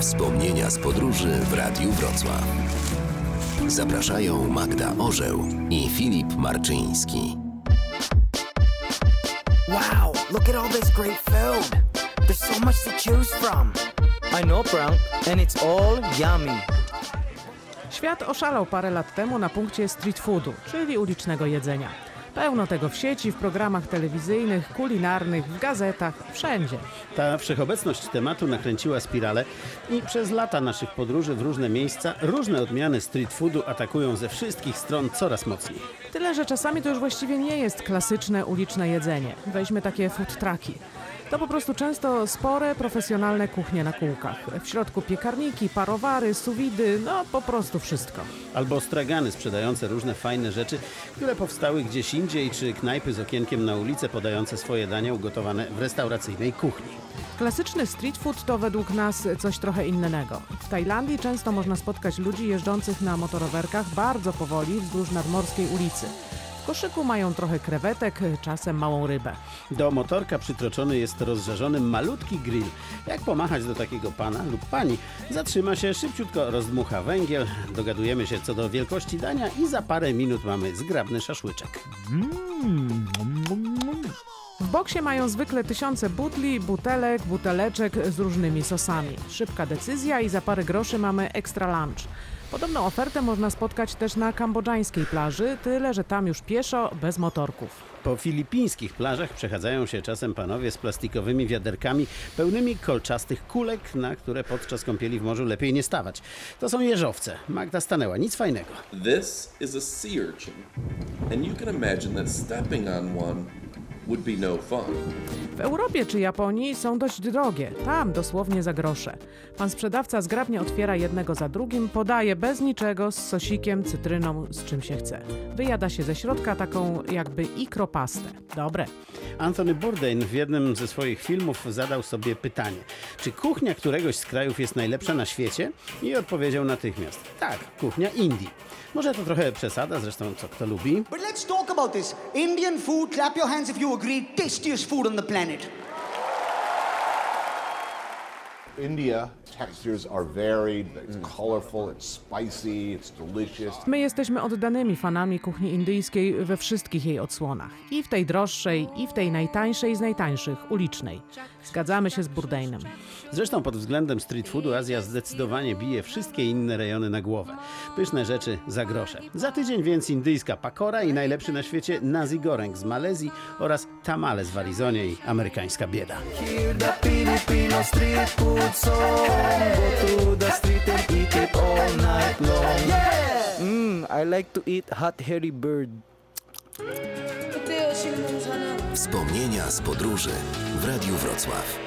Wspomnienia z podróży w Radiu Wrocław. Zapraszają Magda Orzeł i Filip Marczyński. Wow, look at all this great food. There's so much to choose from. I know, Brown, and it's all yummy. Świat oszalał parę lat temu na punkcie street foodu, czyli ulicznego jedzenia. Pełno tego w sieci, w programach telewizyjnych, kulinarnych, w gazetach, wszędzie. Ta wszechobecność tematu nakręciła spiralę i przez lata naszych podróży w różne miejsca różne odmiany street foodu atakują ze wszystkich stron coraz mocniej. Tyle, że czasami to już właściwie nie jest klasyczne uliczne jedzenie. Weźmy takie food trucki. To po prostu często spore, profesjonalne kuchnie na kółkach. W środku piekarniki, parowary, suwidy, no po prostu wszystko. Albo stragany sprzedające różne fajne rzeczy, które powstały gdzieś indziej, czy knajpy z okienkiem na ulicę podające swoje dania ugotowane w restauracyjnej kuchni. Klasyczny street food to według nas coś trochę innego. W Tajlandii często można spotkać ludzi jeżdżących na motorowerkach bardzo powoli wzdłuż nadmorskiej ulicy. W koszyku mają trochę krewetek, czasem małą rybę. Do motorka przytroczony jest rozżarzony malutki grill. Jak pomachać do takiego pana lub pani? Zatrzyma się, szybciutko rozdmucha węgiel, dogadujemy się co do wielkości dania i za parę minut mamy zgrabny szaszłyczek. W boksie mają zwykle tysiące butli, butelek, buteleczek z różnymi sosami. Szybka decyzja i za parę groszy mamy extra lunch. Podobną ofertę można spotkać też na kambodżańskiej plaży, tyle że tam już pieszo, bez motorków. Po filipińskich plażach przechadzają się czasem panowie z plastikowymi wiaderkami pełnymi kolczastych kulek, na które podczas kąpieli w morzu lepiej nie stawać. To są jeżowce. Magda stanęła, nic fajnego. This is a sea urchin, and you can imagine that stepping on one would be no fun. W Europie czy Japonii są dość drogie, tam dosłownie za grosze. Pan sprzedawca zgrabnie otwiera jednego za drugim, podaje bez niczego, z sosikiem, cytryną, z czym się chce. Wyjada się ze środka taką jakby ikropastę. Dobre. Anthony Bourdain w jednym ze swoich filmów zadał sobie pytanie, czy kuchnia któregoś z krajów jest najlepsza na świecie? I odpowiedział natychmiast, tak, kuchnia Indii. Może to trochę przesada, zresztą co kto lubi. But let's talk about this. Indian food, clap your hands if you agree, tastiest food on the planet. India textures are varied, it's colorful, it's spicy, it's delicious. My jesteśmy oddanymi fanami kuchni indyjskiej we wszystkich jej odsłonach. I w tej droższej, i w tej najtańszej z najtańszych, ulicznej. Zgadzamy się z Bourdainem. Zresztą pod względem street foodu Azja zdecydowanie bije wszystkie inne rejony na głowę. Pyszne rzeczy za grosze. Za tydzień więc indyjska pakora i najlepszy na świecie nasi goreng z Malezji oraz tamale z Arizonie i amerykańska bieda. Hear the Filipino street food song. Go to the street and eat it all night long. Yeah! Mmm, I like to eat hot hairy bird. Wspomnienia z podróży w Radiu Wrocław.